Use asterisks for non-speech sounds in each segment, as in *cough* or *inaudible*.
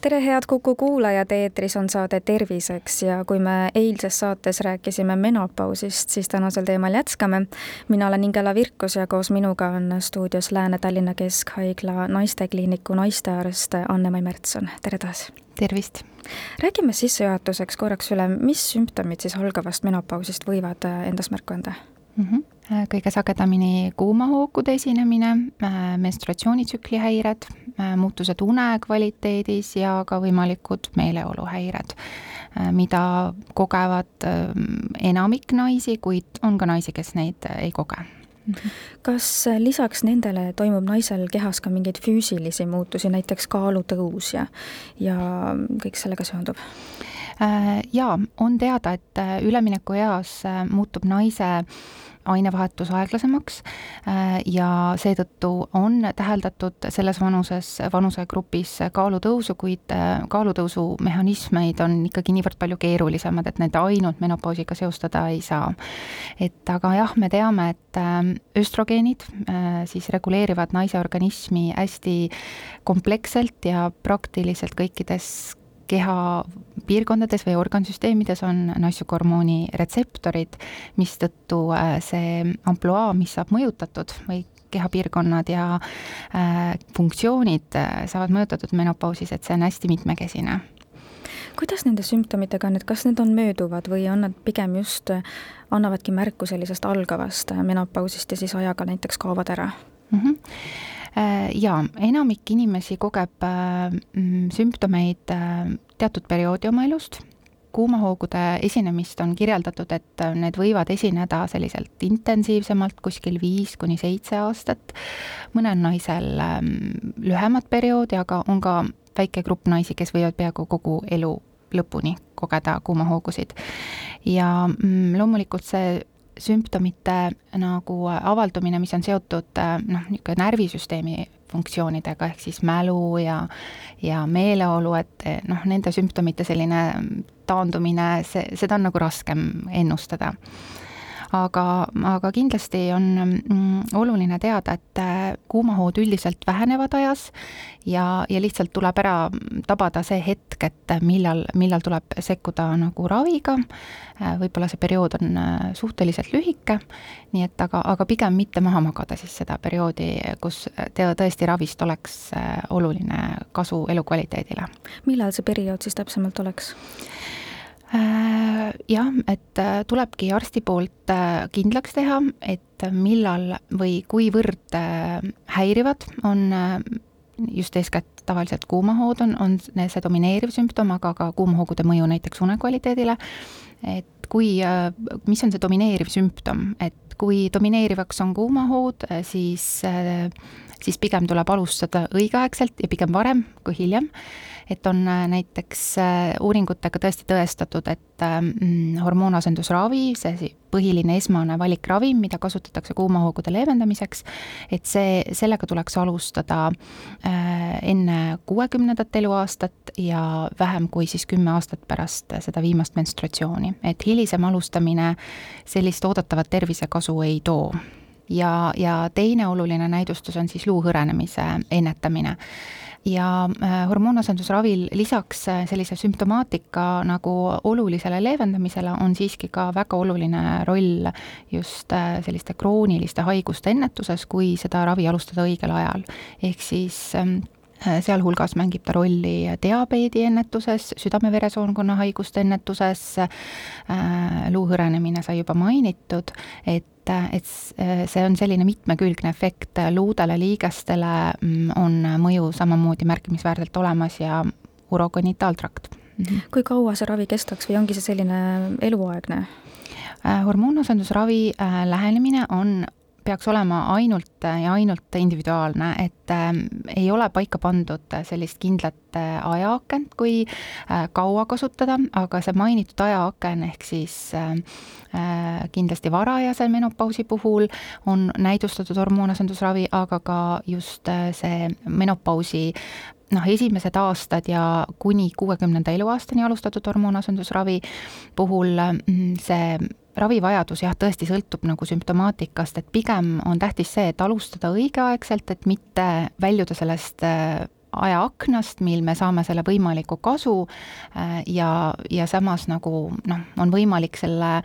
tere, head Kuku kuulajad, eetris on saade Terviseks ja kui me eilses saates rääkisime menopausist, siis tänasel teemal jätkame. mina olen Ingela Virkus ja koos minuga on stuudios Lääne-Tallinna Keskhaigla naistekliiniku naistearst Anne-Mai Märtson, tere taas! tervist! räägime sissejuhatuseks korraks üle, mis sümptomid siis algavast menopausist võivad endas märku anda mm? -hmm kõige sagedamini kuumahookude esinemine, äh, menstruatsioonitsükli häired, äh, muutused une kvaliteedis ja ka võimalikud meeleoluhäired, äh, mida kogevad enamik naisi, kuid on ka naisi, kes neid ei koge kas lisaks nendele toimub naisel kehas ka mingeid füüsilisi muutusi, näiteks kaalutõus ja, ja kõik sellega seondub? Jaa, on teada, et üleminekueas muutub naise ainevahetus aeglasemaks äh, ja seetõttu on täheldatud selles vanuses, vanusegrupis kaalutõusu, kuid äh, kaalutõusu mehhanismeid on ikkagi niivõrd palju keerulisemad, et need ainult menopaasiga seostada ei saa. et aga jah, me teame, et äh, östrogeenid siis reguleerivad naise organismi hästi kompleksselt ja praktiliselt kõikides keha piirkondades või organsüsteemides on naissuguhormooni retseptorid, mistõttu äh, see ampluaa, mis saab mõjutatud või kehapiirkonnad ja äh, funktsioonid äh, saavad mõjutatud menopausis, et see on hästi mitmekesine kuidas nende sümptomitega on, et kas need on mööduvad või on nad pigem just, annavadki märku sellisest algavast menopausist ja siis ajaga näiteks kaovad ära mm? -hmm Äh, jaa, enamik inimesi kogeb äh, mm, sümptomeid äh, teatud perioodi oma elust, kuumahoogude esinemist on kirjeldatud, et need võivad esineda selliselt intensiivsemalt kuskil viis kuni seitse aastat, mõnel naisel ähm, lühemat perioodi, aga on ka väike grupp naisi, kes võivad peaaegu kogu elu lõpuni kogeda kuumahoogusid. ja mm, loomulikult see sümptomite nagu avaldumine, mis on seotud noh, niisugune närvisüsteemi funktsioonidega, ehk siis mälu ja, ja meeleolu, et noh, nende sümptomite selline taandumine, see, seda on nagu raskem ennustada. Aga, aga kindlasti on mm, oluline teada, et äh, kuumahood üldiselt vähenevad ajas ja, ja lihtsalt tuleb ära tabada see hetk, et millal, millal tuleb sekkuda nagu raviga, äh, võib-olla see periood on äh, suhteliselt lühike, nii et aga, aga pigem mitte maha magada siis seda perioodi, kus te, tõesti ravist oleks oluline kasu elukvaliteedile. millal see periood siis täpsemalt oleks? Äh, jah, et äh, tulebki arsti poolt äh, kindlaks teha, et millal või kuivõrd häirivad on just eeskätt tavaliselt kuumahood on, on see domineeriv sümptom, aga ka kuumahoogude mõju näiteks unekvaliteedile. et kui, mis on see domineeriv sümptom, et kui domineerivaks on kuumahood, siis, siis pigem tuleb alustada õigeaegselt ja pigem varem kui hiljem. Et on äh, näiteks uuringutega tõesti tõestatud, et mm, hormoonasendusravi, see põhiline esmane valikravim, mida kasutatakse kuumahoogude leevendamiseks, et see, sellega tuleks alustada äh, enne kuuekümnendat eluaastat ja vähem kui siis kümme aastat pärast seda viimast menstruatsiooni, et hilisem alustamine sellist oodatavat tervisekasu ei too ja, ja teine oluline näidustus on siis luu hõrenemise ennetamine ja äh, hormoonasendusravil lisaks äh, sellise sümptomaatika nagu olulisele leevendamisele on siiski ka väga oluline roll just äh, selliste krooniliste haiguste ennetuses, kui seda ravi alustada õigel ajal. ehk siis ähm, sealhulgas mängib ta rolli diabeedi ennetuses, südame-veresoonkonna haiguste ennetuses, luu hõrenemine sai juba mainitud, et et, et see on selline mitmekülgne efekt, luudele, liigestele mm, on mõju samamoodi märkimisväärselt olemas ja urogenitaaltrakt mm. -hmm. kui kaua see ravi kestaks või ongi see selline eluaegne? Äh, hormoonasendusravi äh, lähenemine on peaks olema ainult ja ainult individuaalne, et äh, ei ole paika pandud sellist kindlat äh, ajaakent, kui äh, kaua kasutada, aga see mainitud ajaaken ehk siis äh, äh kindlasti varajase menopausi puhul on näidustatud hormoonasendusravi, aga ka just see menopausi noh, esimesed aastad ja kuni kuuekümnenda eluaastani alustatud hormoonasendusravi puhul mm, see ravivajadus jah, tõesti sõltub nagu sümptomaatikast, et pigem on tähtis see, et alustada õigeaegselt, et mitte väljuda sellest äh, ajaaknast, mil me saame selle võimaliku kasu äh, ja, ja samas nagu noh, on võimalik selle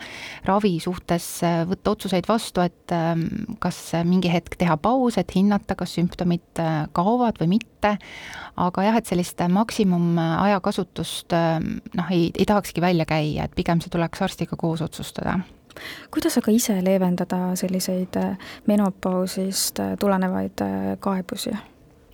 ravi suhtes äh, võtta otsuseid vastu, et ähm, kas mingi hetk teha paus, et hinnata, kas sümptomid kaovad või mitte, aga jah, et sellist maksimum ajakasutust noh, ei, ei tahakski välja käia, et pigem see tuleks arstiga koos otsustada kuidas aga ise leevendada selliseid menopausist tulenevaid kaebusi?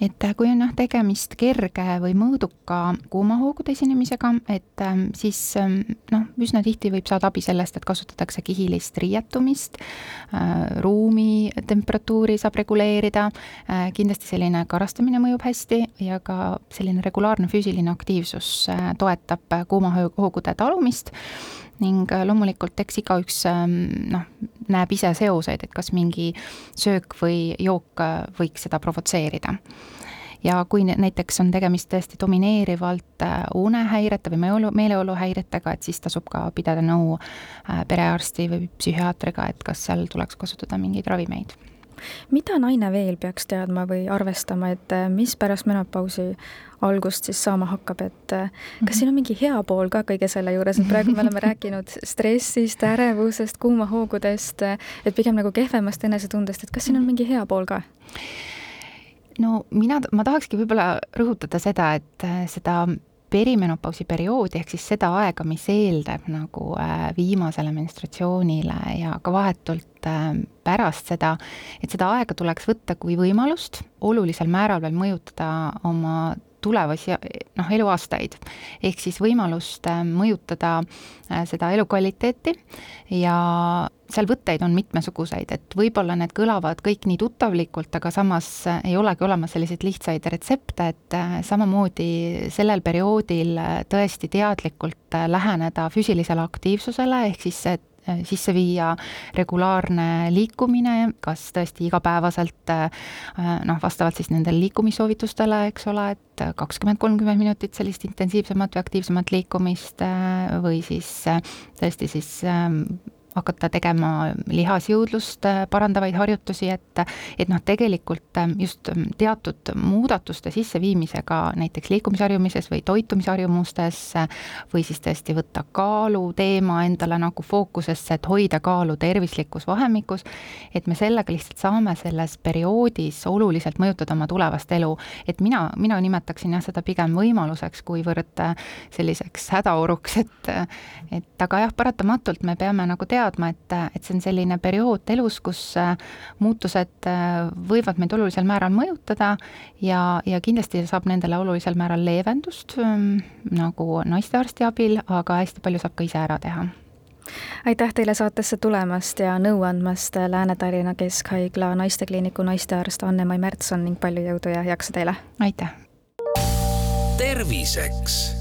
Et äh, kui on jah, tegemist kerge või mõõduka kuumahoogude esinemisega, et ähm, siis ähm, noh, üsna tihti võib saada abi sellest, et kasutatakse kihilist riietumist, äh, ruumi temperatuuri saab reguleerida, äh, kindlasti selline karastamine mõjub hästi ja ka selline regulaarne füüsiline aktiivsus toetab kuumahoogude talumist ning loomulikult eks igaüks ähm, noh, näeb ise seoseid, et kas mingi söök või jook võiks seda provotseerida. Ja kui näiteks on tegemist tõesti domineerivalt äh, unehäirete või meeleolu, meeleoluhäiretega, et siis tasub ka pidada nõu äh, perearsti või psühhiaatriga, et kas seal tuleks kasutada mingeid ravimeid mida naine veel peaks teadma või arvestama, et äh, mis pärast menopausi algust siis saama hakkab, et kas siin on mingi hea pool ka kõige selle juures, et praegu me oleme *laughs* rääkinud stressist, ärevusest, kuumahoogudest, et pigem nagu kehvemast enesetundest, et kas siin on mingi hea pool ka? no mina, ma tahakski võib-olla rõhutada seda, et äh, seda perimenopausi perioodi ehk siis seda aega, mis eeldab nagu äh, viimasele menstratsioonile ja ka vahetult äh, pärast seda, et seda aega tuleks võtta kui võimalust olulisel määral veel mõjutada oma tulevasi noh, eluaastaid. ehk siis võimalust äh, mõjutada äh, seda elukvaliteeti ja seal võtteid on mitmesuguseid, et võib-olla need kõlavad kõik nii tuttavlikult, aga samas äh, ei olegi olemas selliseid lihtsaid retsepte, et samamoodi sellel perioodil tõesti teadlikult läheneda füüsilisele aktiivsusele, ehk siis et sisse viia regulaarne liikumine, kas tõesti igapäevaselt äh, noh, vastavalt siis nendele liikumissoovitustele, eks ole, et kakskümmend, kolmkümmend minutit sellist intensiivsemat või aktiivsemat liikumist äh, või siis tõesti siis ähm, hakata tegema lihasjõudlust äh, parandavaid harjutusi, et et noh, tegelikult äh, just ähm, teatud muudatuste sisseviimisega näiteks liikumisharjumises või toitumisharjumustes või siis tõesti võtta kaaluteema endale nagu fookusesse, et hoida kaalu tervislikus vahemikus, et me sellega lihtsalt saame selles perioodis oluliselt mõjutada oma tulevast elu. et mina, mina nimetaksin jah, seda pigem võimaluseks, kuivõrd äh, selliseks hädaoluks, et et aga jah, paratamatult me peame nagu teadma, teadma, et, et see on selline periood elus, kus äh, muutused äh, võivad meid olulisel määral mõjutada ja, ja kindlasti saab nendele olulisel määral leevendust ähm, nagu naistearsti abil, aga hästi palju saab ka ise ära teha aitäh teile saatesse tulemast ja nõu andmast, Lääne-Tallinna Keskhaigla naistekliiniku naistearst Anne-Mai Märtson ning palju jõudu ja jaksu teile! aitäh! terviseks